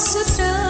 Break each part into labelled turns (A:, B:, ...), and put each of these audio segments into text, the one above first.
A: sister.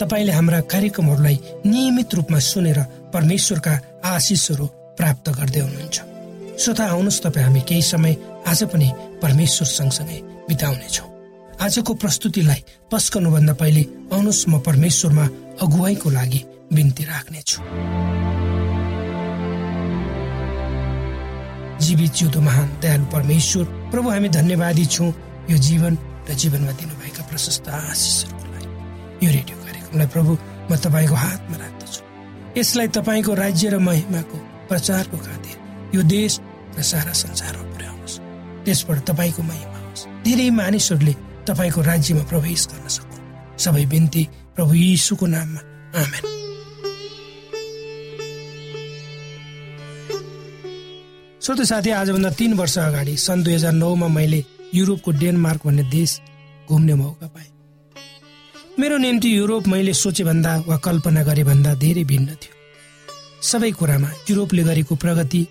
B: तपाईँले हाम्रा कार्यक्रमहरूलाई नियमित रूपमा सुनेर परमेश्वरका आशिषहरू प्राप्त गर्दै हुनुहुन्छ। श्रोता आउनुहोस् तपाईँ हामी केही समय आज पनि परमेश्वर सँगसँगै बिताउनेछौँ। आजको प्रस्तुतिलाई पस्कनुभन्दा पहिले आउनुहोस् म परमेश्वरमा अगुवाईको लागि बिन्ती राख्नेछु। जीवित जिउँदो महान दयालु परमेश्वर प्रभु हामी धन्यवादी छौँ। यो जीवन र जीवनमा दिनुभएका प्रशस्त आशिषहरूको लागि। यो रेडियो कार्यक्रमलाई प्रभु म तपाईँको हातमा राख्दछु। यसलाई तपाईँको राज्य र महिमाको प्रचारको खातिर यो देश र सारा संसारमा पुर्याउनुहोस्। त्यसबाट तपाईँको महिमा होस्। धेरै मानिसहरूले तपाईँको राज्यमा प्रवेश गर्न सक्नु सबै बिन्ती प्रभु यीशुको नाममा। आमेन। श्रोत साथी आजभन्दा तिन वर्ष अगाडि सन् दुई हजार नौमा मैले युरोपको डेनमार्क भन्ने देश घुम्ने मौका पाएँ। मेरो निम्ति युरोप मैले सोचे भन्दा वा कल्पना गरे भन्दा धेरै भिन्न थियो। सबै कुरामा युरोपले गरेको प्रगति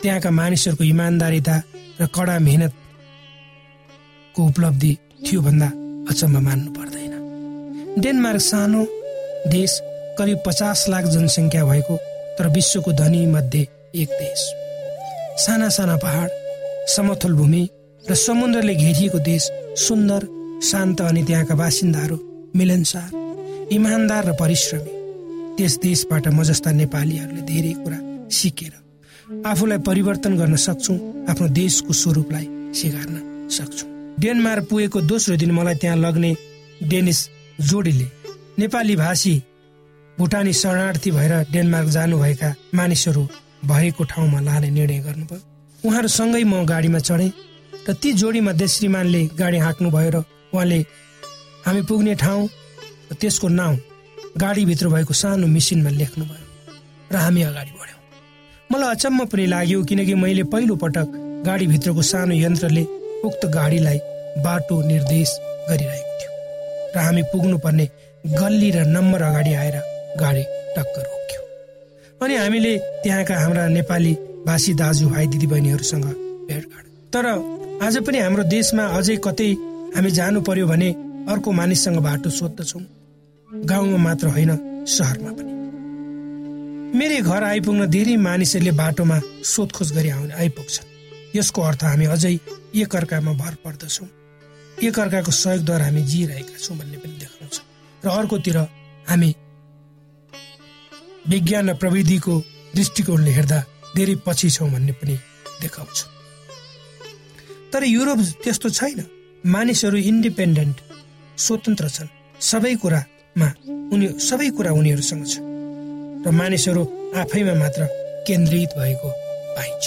B: त्यहाँका मानिसहरूको इमान्दारिता र कडा मेहनतको उपलब्धि थियो भन्दा अचम्म मान्नु पर्दैन। डेनमार्क सानो देश करिब पचास लाख जनसङ्ख्या भएको तर विश्वको धनी मध्ये एक देश। साना साना पहाड समथल भूमि र समुद्रले घेरिएको देश सुन्दर शान्त अनि त्यहाँका बासिन्दाहरू मिलनसार इमान्दार र परिश्रमी। त्यस देशबाट म जस्ता नेपालीहरूले धेरै कुरा सिकेर आफूलाई परिवर्तन गर्न सक्छौँ आफ्नो देशको स्वरूपलाई स्वीकार्न सक्छौँ। डेनमार्क पुगेको दोस्रो दिन मलाई त्यहाँ लग्ने डेनिस जोडीले नेपाली भाषी भुटानी शरणार्थी भएर डेनमार्क जानुभएका मानिसहरू भएको ठाउँमा लाने निर्णय गर्नुभयो। उहाँहरूसँगै म गाडीमा चढेँ र ती जोडी मध्ये श्रीमानले गाडी हाँक्नुभयो र उहाँले हामी पुग्ने ठाउँ त्यसको नाउँ गाडीभित्र भएको सानो मेसिनमा लेख्नुभयो र हामी अगाडि बढ्यौँ। मलाई अचम्म पनि लाग्यो किनकि मैले पहिलो पटक गाडीभित्रको सानो यन्त्रले उक्त गाडीलाई बाटो निर्देश गरिरहेको थियो र हामी पुग्नुपर्ने गल्ली र नम्बर अगाडि आएर गाडी टक्क रोक्यो। अनि हामीले त्यहाँका हाम्रा नेपाली भाषी दाजुभाइ दिदीबहिनीहरूसँग भेटघाट। तर आज पनि हाम्रो देशमा अझै कतै हामी जानु पर्यो भने अर्को मानिससँग बाटो सोध्दछौँ। गाउँमा मात्र होइन सहरमा पनि। मेरै घर आइपुग्न धेरै मानिसहरूले बाटोमा सोधखोज गरी आउने आइपुग्छन्। यसको अर्थ हामी अझै एकअर्कामा भर पर्दछौँ। एकअर्काको सहयोगद्वारा हामी जिइरहेका छौँ भन्ने पनि देखाउँछ। र अर्कोतिर हामी विज्ञान र प्रविधिको दृष्टिकोणले हेर्दा धेरै पछि छौँ भन्ने पनि देखाउँछ। तर युरोप त्यस्तो छैन। मानिसहरू इन्डिपेन्डेन्ट स्वतन्त्र छन्। सबै कुरामा उनी सबै कुरा उनीहरूसँग छ। र मानिसहरू आफैमा मात्र केन्द्रित भएको पाइन्छ।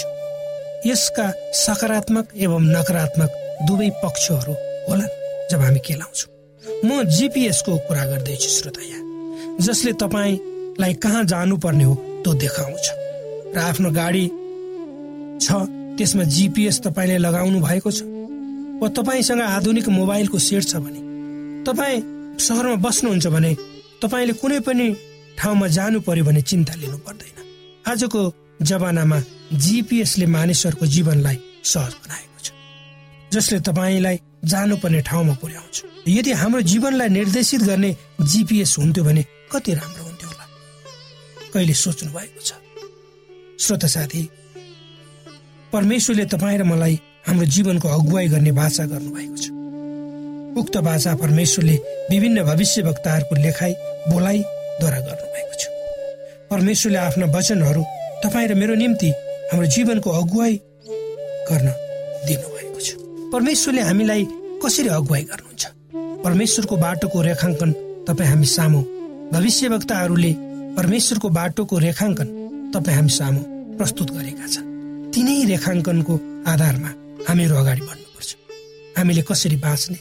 B: यसका सकारात्मक एवं नकारात्मक दुवै पक्षहरू होला जब हामी केलाउँछौँ। म जिपिएसको कुरा गर्दैछु श्रोता यहाँ जसले तपाईँलाई कहाँ जानुपर्ने हो त्यो देखाउँछ। र आफ्नो गाडी छ त्यसमा जिपिएस तपाईँले लगाउनु भएको छ। वा तपाईँसँग आधुनिक मोबाइलको सेट छ भने तपाईँ सहरमा बस्नुहुन्छ भने तपाईँले कुनै पनि ठाउँमा जानु पर्यो भने चिन्ता लिनु पर्दैन आजको जमानामा जिपिएसले मानिसहरूको जीवनलाई सहज बनाएको छ। जसले तपाईँलाई जानुपर्ने ठाउँमा पुर्याउँछ। यदि हाम्रो जीवनलाई निर्देशित गर्ने जिपिएस हुन्थ्यो भने कति राम्रो हुन्थ्यो होला। कहिले सोच्नु भएको छ? श्रोत साथी परमेश्वरले तपाईँ र मलाई हाम्रो जीवनको अगुवाई गर्ने भाषा गर्नुभएको छ। उक्त भाषा परमेश्वरले विभिन्न भविष्य वक्ताहरूको लेखाइ बोलाइद्वारा गर्नुभएको छ। परमेश्वरले आफ्ना वचनहरू तपाईँ र मेरो निम्ति हाम्रो जीवनको अगुवाई गर्न दिनुभएको छ। परमेश्वरले हामीलाई कसरी अगुवाई गर्नुहुन्छ? परमेश्वरको बाटोको रेखाङ्कन तपाईँ हामी सामु। भविष्य वक्ताहरूले परमेश्वरको बाटोको रेखाङ्कन तपाईँ हामी सामु प्रस्तुत गरेका छन्। तिनै रेखाङ्कनको आधारमा हामीहरू अगाडि बढ्नुपर्छ। हामीले कसरी बाँच्ने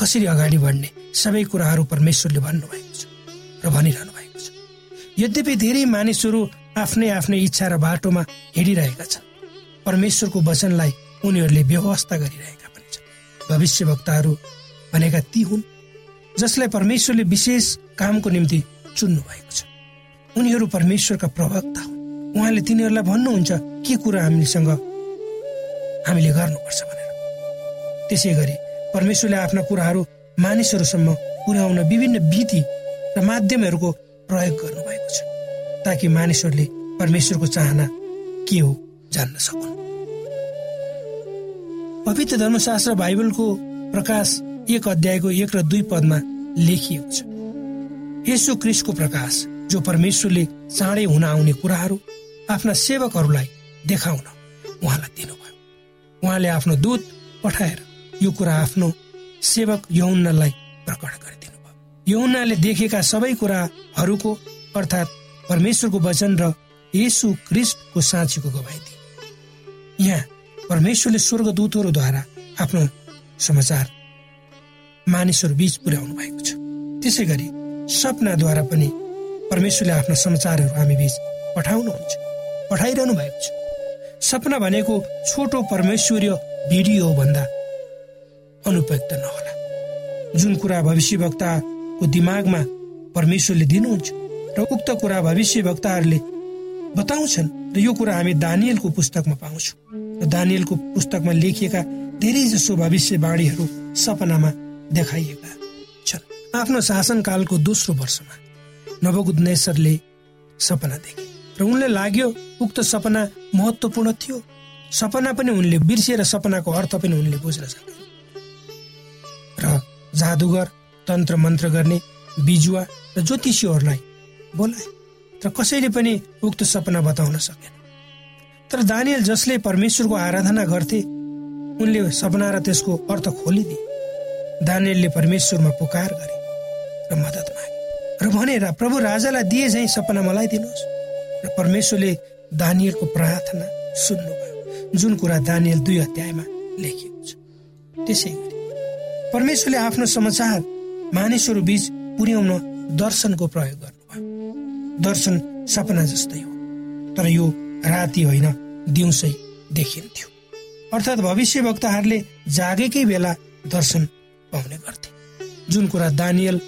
B: कसरी अगाडि बढ्ने? सबै कुराहरू परमेश्वरले भन्नुभएको छ र भनिरहनु भएको छ। यद्यपि धेरै मानिसहरू आफ्नै आफ्नै इच्छा र बाटोमा हिँडिरहेका छन्। परमेश्वरको वचनलाई उनीहरूले व्यवस्था गरिरहेका पनि छन्। भविष्य वक्ताहरू भनेका ती हुन् जसलाई परमेश्वरले विशेष कामको निम्ति चुन्नु भएको छ। उनीहरू परमेश्वरका प्रवक्ता हुन्। उहाँले तिनीहरूलाई भन्नुहुन्छ के कुरा हामीसँग हामीले गर्नुपर्छ? भनेर। त्यसै गरी परमेश्वरले आफ्ना कुराहरू मानिसहरूसम्म पुर्याउन विभिन्न विधि र माध्यमहरूको प्रयोग गर्नुभएको छ ताकि मानिसहरूले परमेश्वरको चाहना के हो जान्न सकुन्। पवित्र धर्मशास्त्र बाइबलको प्रकाश एक अध्यायको एक र दुई पदमा लेखिएको छ। यसो क्रिस्टको प्रकाश जो परमेश्वरले चाँडै हुन आउने कुराहरू आफ्ना सेवकहरूलाई देखाउन उहाँलाई दिनुभयो। उहाँले आफ्नो दूत पठाएर यो कुरा आफ्नो सेवक यौन्नलाई प्रकट गरिदिनु भयो। यौन्नाले देखेका सबै कुराहरूको अर्थात् परमेश्वरको वचन र यसु क्रिस्टको साँचीको गवाई दिए। यहाँ परमेश्वरले स्वर्गदूतहरूद्वारा आफ्नो समाचार मानिसहरू बीच पुर्याउनु भएको छ। त्यसै गरी सपनाद्वारा पनि परमेश्वरले आफ्ना समाचारहरू हामी बीच पठाउनुहुन्छ पठाइरहनु भएको छ। सपना भनेको छोटो परमेश्वरीय भिडियो भन्दा अनुपयुक्त नहोला। जुन कुरा भविष्य वक्ताको दिमागमा परमेश्वरले दिनुहुन्छ र उक्त कुरा भविष्य वक्ताहरूले बताउँछन् र यो कुरा हामी दानियलको पुस्तकमा पाउँछौँ। र दानियलको पुस्तकमा लेखिएका धेरै जसो भविष्यवाणीहरू सपनामा देखाइएका छन्। आफ्नो शासनकालको दोस्रो वर्षमा नवगुदनेश्वरले सपना देखे र उनले लाग्यो उक्त सपना महत्वपूर्ण थियो। सपना पनि उनले बिर्सिएर सपनाको अर्थ पनि उनले बुझ्न जादुगर तन्त्र मन्त्र गर्ने बिजुवा र ज्योतिषीहरूलाई बोलाए र कसैले पनि उक्त सपना बताउन सकेन। तर दानियल जसले परमेश्वरको आराधना गर्थे उनले सपना र त्यसको अर्थ खोलिदिए। दानियलले परमेश्वरमा पुकार गरे र मद्दत मागे र भनेर प्रभु राजालाई दिए झै सपना मलाई दिनुहोस्। र परमेश्वरले दानियलको प्रार्थना सुन्नुभयो जुन कुरा दानियल दुई अध्यायमा लेखिएको छ। त्यसै परमेश्वरले आफ्नो समाचार मानिसहरू बीच पुर्याउन दर्शनको प्रयोग गर्नुभयो। दर्शन सपना जस्तै हो तर यो राति होइन दिउँसै देखिन्थ्यो। अर्थात् भविष्य वक्ताहरूले जागेकै बेला दर्शन पाउने गर्थे। जुन कुरा दानियल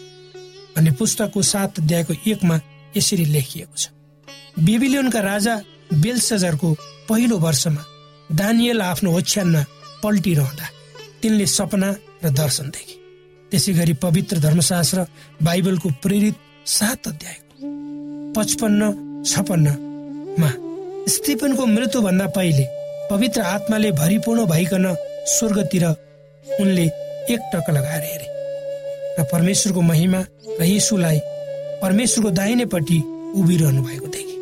B: भन्ने पुस्तकको सात अध्यायको एकमा यसरी लेखिएको छ। बेबिलियनका राजा बेलसजरको पहिलो वर्षमा दानियल आफ्नो ओछ्यानमा पल्टिरहँदा तिनले सपना र दर्शन देखे। त्यसै गरी पवित्र धर्मशास्त्र बाइबलको प्रेरित सात अध्यायको पचपन्न छपन्नमा स्टिफनको मृत्युभन्दा पहिले पवित्र आत्माले भरिपूर्ण भइकन स्वर्गतिर उनले एक टक लगाएर हेरे। र परमेश्वरको महिमा र यीशुलाई परमेश्वरको दाहिनेपट्टि उभिरहनु भएको देखे।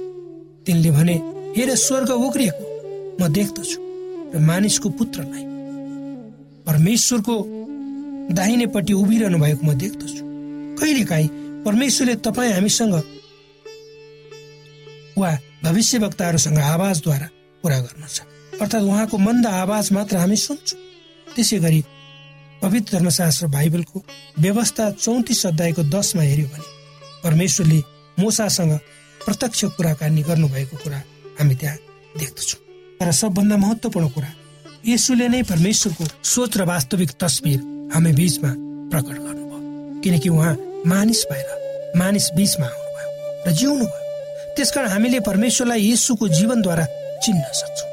B: तिनले भने हेर स्वर्ग उक्रिएको म देख्दछु र मानिसको पुत्रलाई। परमेश्वरको दाहिनेपट्टि उभिरहनु भएको म देख्दछु। कहिलेकाहीँ परमेश्वरले तपाईँ हामीसँग वा भविष्य वक्ताहरूसँग आवाजद्वारा कुरा गर्नुहुन्छ अर्थात् उहाँको मन्द आवाज मात्र हामी सुन्छौँ। त्यसै गरी पवित्र धर्मशास्त्र बाइबलको व्यवस्था चौतिस अध्यायको दसमा हेऱ्यो भने परमेश्वरले मोसासँग प्रत्यक्ष कुराकानी गर्नुभएको कुरा हामी त्यहाँ देख्दछौँ। तर सबभन्दा महत्त्वपूर्ण कुरा यसुले नै परमेश्वरको सोच र वास्तविक तस्बिर हामी बीचमा प्रकट गर्नुभयो। किनकि उहाँ मानिस भएर मानिस बीचमा आउनुभयो र जिउनु भयो त्यसकारण हामीले परमेश्वरलाई यसुको जीवनद्वारा चिन्न सक्छौँ।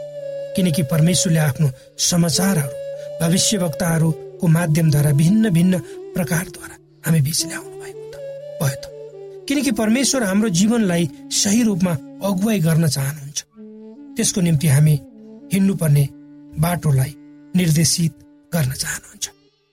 B: किनकि परमेश्वरले आफ्नो समाचारहरू भविष्य वक्ताहरूको माध्यमद्वारा भिन्न भिन्न प्रकारद्वारा हामी बिच ल्याउनु भएको त भयो त। किनकि परमेश्वर हाम्रो जीवनलाई सही रूपमा अगुवाई गर्न चाहनुहुन्छ। त्यसको निम्ति हामी हिँड्नुपर्ने बाटोलाई निर्देशित गर्न चाहनुहुन्छ।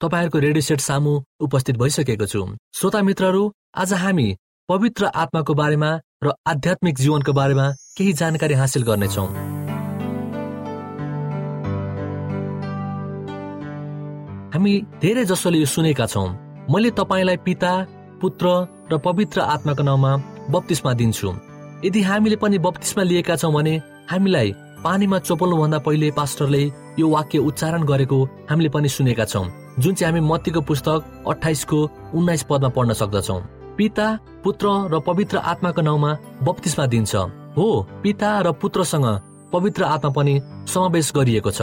C: तपाईँहरूको रेडियो सेट सामु उपस्थित भइसकेको छु। श्रोता मित्रहरू आज हामी पवित्र आत्माको बारेमा र आध्यात्मिक जीवनको बारेमा केही जानकारी हासिल गर्नेछौ। हामी धेरै जसोले यो सुनेका छौँ। मैले तपाईँलाई पिता पुत्र र पवित्र आत्माको नाउँमा बत्तिसमा दिन्छु। यदि हामीले पनि बत्तिसमा लिएका छौँ भने हामीलाई पानीमा चोपल्नुभन्दा पहिले पास्टरले यो वाक्य उच्चारण गरेको हामीले पनि सुनेका छौँ। जुन चाहिँ हामी मत्तीको पुस्तक अठाइसको उन्नाइस पदमा पढ्न सक्दछौ। पिता पुत्र र पवित्र आत्माको नाउँमा बत्तिसमा दिन्छ। हो पिता र पुत्रसँग पवित्र आत्मा पनि समावेश गरिएको छ।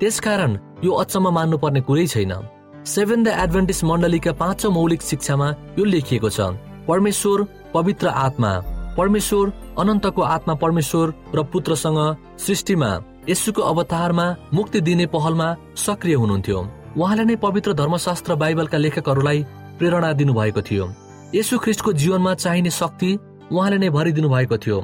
C: त्यसकारण यो अचम्म मान्नुपर्ने कुरै छैन। सेभेन द एडभेन्टिस मण्डलीका पाँचौँ मौलिक शिक्षामा यो लेखिएको छ। परमेश्वर पवित्र आत्मा। परमेश्वर अनन्तको आत्मा परमेश्वर र पुत्रसँग सृष्टिमा यसुको अवतारमा मुक्ति दिने पहलमा सक्रिय हुनुहुन्थ्यो। उहाँले नै पवित्र धर्मशास्त्र बाइबलका लेखकहरूलाई प्रेरणा दिनुभएको थियो। यसु ख्रिस्टको जीवनमा चाहिने शक्ति उहाँले नै भरिदिनु भएको थियो।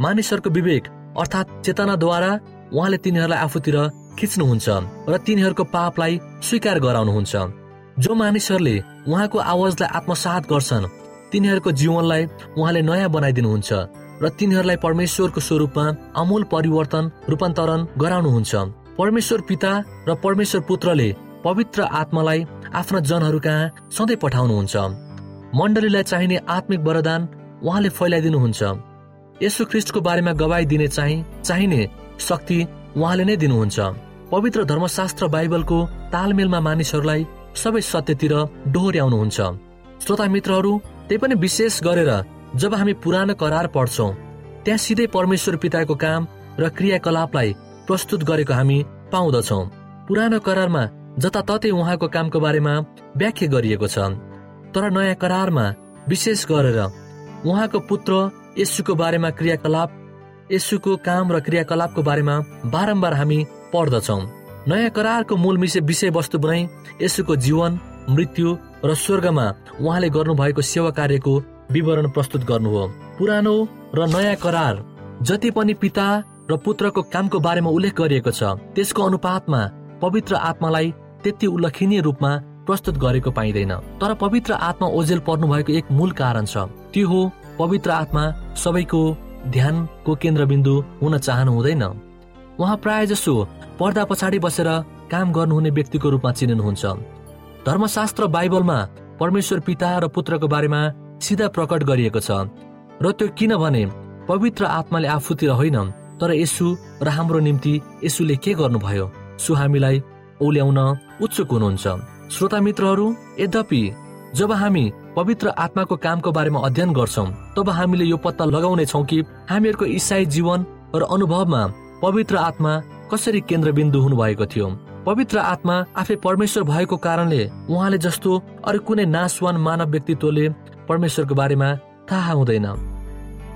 C: मानिसहरूको विवेक अर्थात् चेतनाद्वारा उहाँले तिनीहरूलाई आफूतिर खिच्नुहुन्छ र तिनीहरूको पापलाई स्वीकार गराउनुहुन्छ। जो मानिसहरूले उहाँको आवाजलाई आत्मसात गर्छन् तिनीहरूको जीवनलाई उहाँले नयाँ बनाइदिनुहुन्छ र तिनीहरूलाई परमेश्वरको स्वरूपमा अमूल परिवर्तन रूपान्तरण गराउनुहुन्छ। परमेश्वर पिता र परमेश्वर पुत्रले पवित्र आत्मालाई आफ्ना जनहरू कहाँ सधैँ पठाउनुहुन्छ। मण्डलीलाई चाहिने आत्मिक वरदान उहाँले फैलाइदिनुहुन्छ। यसो ख्रिस्टको बारेमा गवाई दिने चाहिँ चाहिने शक्ति उहाँले नै दिनुहुन्छ। पवित्र धर्मशास्त्र बाइबलको तालमेलमा मानिसहरूलाई सबै सत्यतिर डोहोर्याउनुहुन्छ श्रोता मित्रहरू त्यही पनि विशेष गरेर जब हामी पुरानो करार पढ्छौँ त्यहाँ सिधै परमेश्वर पिताको काम र क्रियाकलापलाई प्रस्तुत गरेको हामी पाउँदछौ। पुरानो करारमा जताततै उहाँको कामको बारेमा व्याख्या गरिएको छ। तर नयाँ करारमा विशेष गरेर उहाँको पुत्र यसुको बारेमा क्रियाकलाप यसुको काम र क्रियाकलापको बारेमा बारम्बार हामी पढ्दछौ। नयाँ करारको मूल विषय विषयवस्तु बनाइ यसुको जीवन मृत्यु र स्वर्गमा उहाँले गर्नुभएको सेवा कार्यको विवरण प्रस्तुत गर्नु हो। पुरानो र नयाँ करार जति पनि पिता र पुत्रको कामको बारेमा उल्लेख गरिएको छ त्यसको अनुपातमा पवित्र आत्मालाई त्यति उल्लेखनीय रूपमा प्रस्तुत गरेको पाइँदैन। तर पवित्र आत्मा ओझेल पर्नु भएको एक मूल कारण छ। त्यो हो पवित्र आत्मा सबैको ध्यानको केन्द्रबिन्दु हुन चाहनु हुँदैन। उहाँ प्राय जसो पर्दा पछाडि बसेर काम गर्नुहुने व्यक्तिको रूपमा चिनिनुहुन्छ। धर्मशास्त्र बाइबलमा परमेश्वर पिता र पुत्रको बारेमा सिधा प्रकट गरिएको छ। र त्यो किनभने पवित्र आत्माले आफूतिर होइन तर यसु र हाम्रो निम्ति यसुले के गर्नुभयो? सु हामीलाई ओल्याउन उत्सुक हुनुहुन्छ। श्रोता मित्रहरू यद्यपि जब हामी पवित्र आत्माको कामको बारेमा अध्ययन गर्छौँ तब हामीले यो पत्ता लगाउने छौँ कि हामीहरूको इसाई जीवन र अनुभवमा पवित्र आत्मा कसरी केन्द्रबिन्दु हुनुभएको थियो। पवित्र आत्मा आफै परमेश्वर भएको कारणले उहाँले जस्तो अरू कुनै नासवान मानव व्यक्तित्वले परमेश्वरको बारेमा थाहा हुँदैन।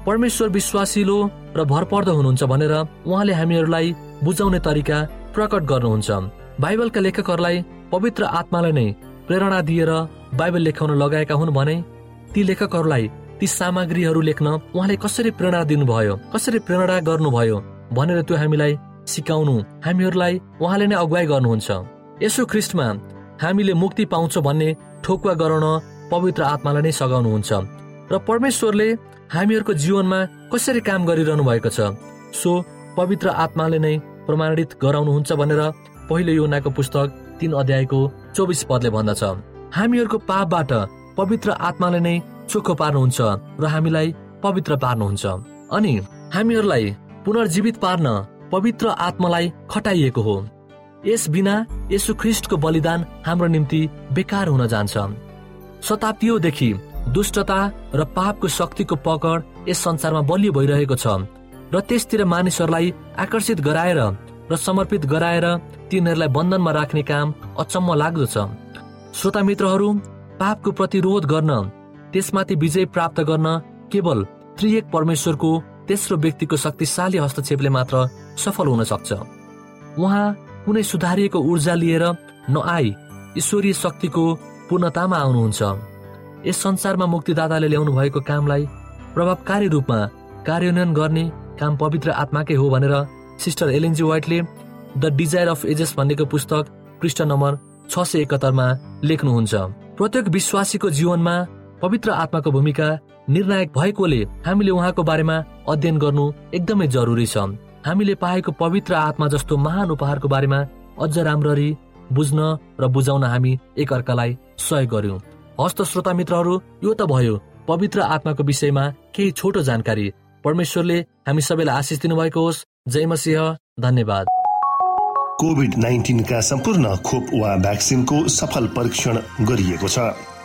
C: परमेश्वर विश्वासिलो र भरपर्दो हुनुहुन्छ भनेर उहाँले हामीहरूलाई बुझाउने तरिका प्रकट गर्नुहुन्छ। बाइबलका लेखकहरूलाई पवित्र आत्माले नै प्रेरणा दिएर बाइबल लेखाउन लगाएका हुन् भने ती लेखकहरूलाई ती सामग्रीहरू लेख्न उहाँले कसरी प्रेरणा दिनुभयो कसरी प्रेरणा गर्नुभयो भनेर त्यो हामीलाई सिकाउनु हामीहरूलाई उहाँले नै अगुवाई गर्नुहुन्छ। यसो ख्रिस्टमा हामीले मुक्ति पाउँछौँ भन्ने ठोकुवा गराउन पवित्र आत्मालाई नै सघाउनुहुन्छ। र परमेश्वरले हामीहरूको जीवनमा कसरी काम गरिरहनु भएको छ सो पवित्र आत्माले नै प्रमाणित गराउनुहुन्छ भनेर पहिलो योनाको पुस्तक तीन अध्यायको चौबिस पदले भन्दछ। हामीहरूको पापबाट पवित्र आत्माले नै चोखो पार्नुहुन्छ र हामीलाई पवित्र पार्नुहुन्छ। अनि हामीहरूलाई पुनर्जीवित पार्न पवित्र आत्मालाई खटाइएको हो। यस बिना यसु ख्रिस्टको बलिदान हाम्रो निम्ति बेकार हुन जान्छ। शताब्दीदेखि दुष्टता र पापको शक्तिको पकड यस संसारमा बलियो भइरहेको छ। र त्यसतिर मानिसहरूलाई आकर्षित गराएर र समर्पित गराएर तिनीहरूलाई बन्धनमा राख्ने काम अचम्म लाग्दो छ। श्रोता मित्रहरू पापको प्रतिरोध गर्न त्यसमाथि विजय प्राप्त गर्न केवल त्रिएक परमेश्वरको तेस्रो व्यक्तिको शक्तिशाली हस्तक्षेपले मात्र सफल हुन सक्छ। उहाँ कुनै सुधारिएको ऊर्जा लिएर नआई ईश्वरीय शक्तिको पूर्णतामा आउनुहुन्छ। यस संसारमा मुक्तिदाताले ल्याउनु भएको कामलाई प्रभावकारी रूपमा कार्यान्वयन गर्ने काम पवित्र आत्माकै हो भनेर सिस्टर एलएनजी वाइटले द डिजायर अफ एजेस भन्नेको पुस्तक पृष्ठ नम्बर छ सय एकहत्तरमा लेख्नुहुन्छ। प्रत्येक विश्वासीको जीवनमा पवित्र आत्माको भूमिका निर्णायक भएकोले हामीले उहाँको बारेमा अध्ययन गर्नु एकदमै जरुरी छ। हामीले पाएको पवित्र आत्मा जस्तो महान उपहारको बारेमा अझ राम्ररी बुझ्न र बुझाउन हामी एकअर्कालाई सहयोग गर्यौं। हस्त श्रोता मित्रहरू यो त भयो। पवित्र आत्माको विषयमा केही छोटो जानकारी। परमेश्वरले हामी सबैलाई आशिष दिनुभएको होस्। जय मसिंह धन्यवाद।
D: कोभिड नाइन्टिनका सम्पूर्ण खोप वा भ्याक्सिनको सफल परीक्षण गरिएको छ।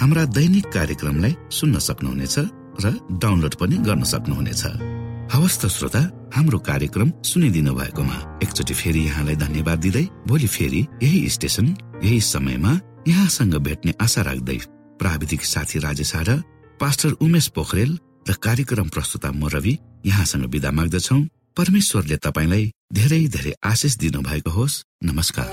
E: हाम्रा दैनिक कार्यक्रमलाई सुन्न सक्नुहुनेछ र डाउनलोड पनि गर्न सक्नुहुनेछ। हवस् त श्रोता हाम्रो कार्यक्रम सुनिदिनु भएकोमा एकचोटि फेरि यहाँलाई धन्यवाद दिँदै भोलि फेरि यही स्टेशन यही समयमा यहाँसँग भेट्ने आशा राख्दै प्राविधिक साथी राजेश र पास्टर उमेश पोखरेल र कार्यक्रम प्रस्तुता म रवि यहाँसँग विदा माग्दछौ। परमेश्वरले तपाईँलाई धेरै धेरै आशिष दिनु भएको होस्। नमस्कार।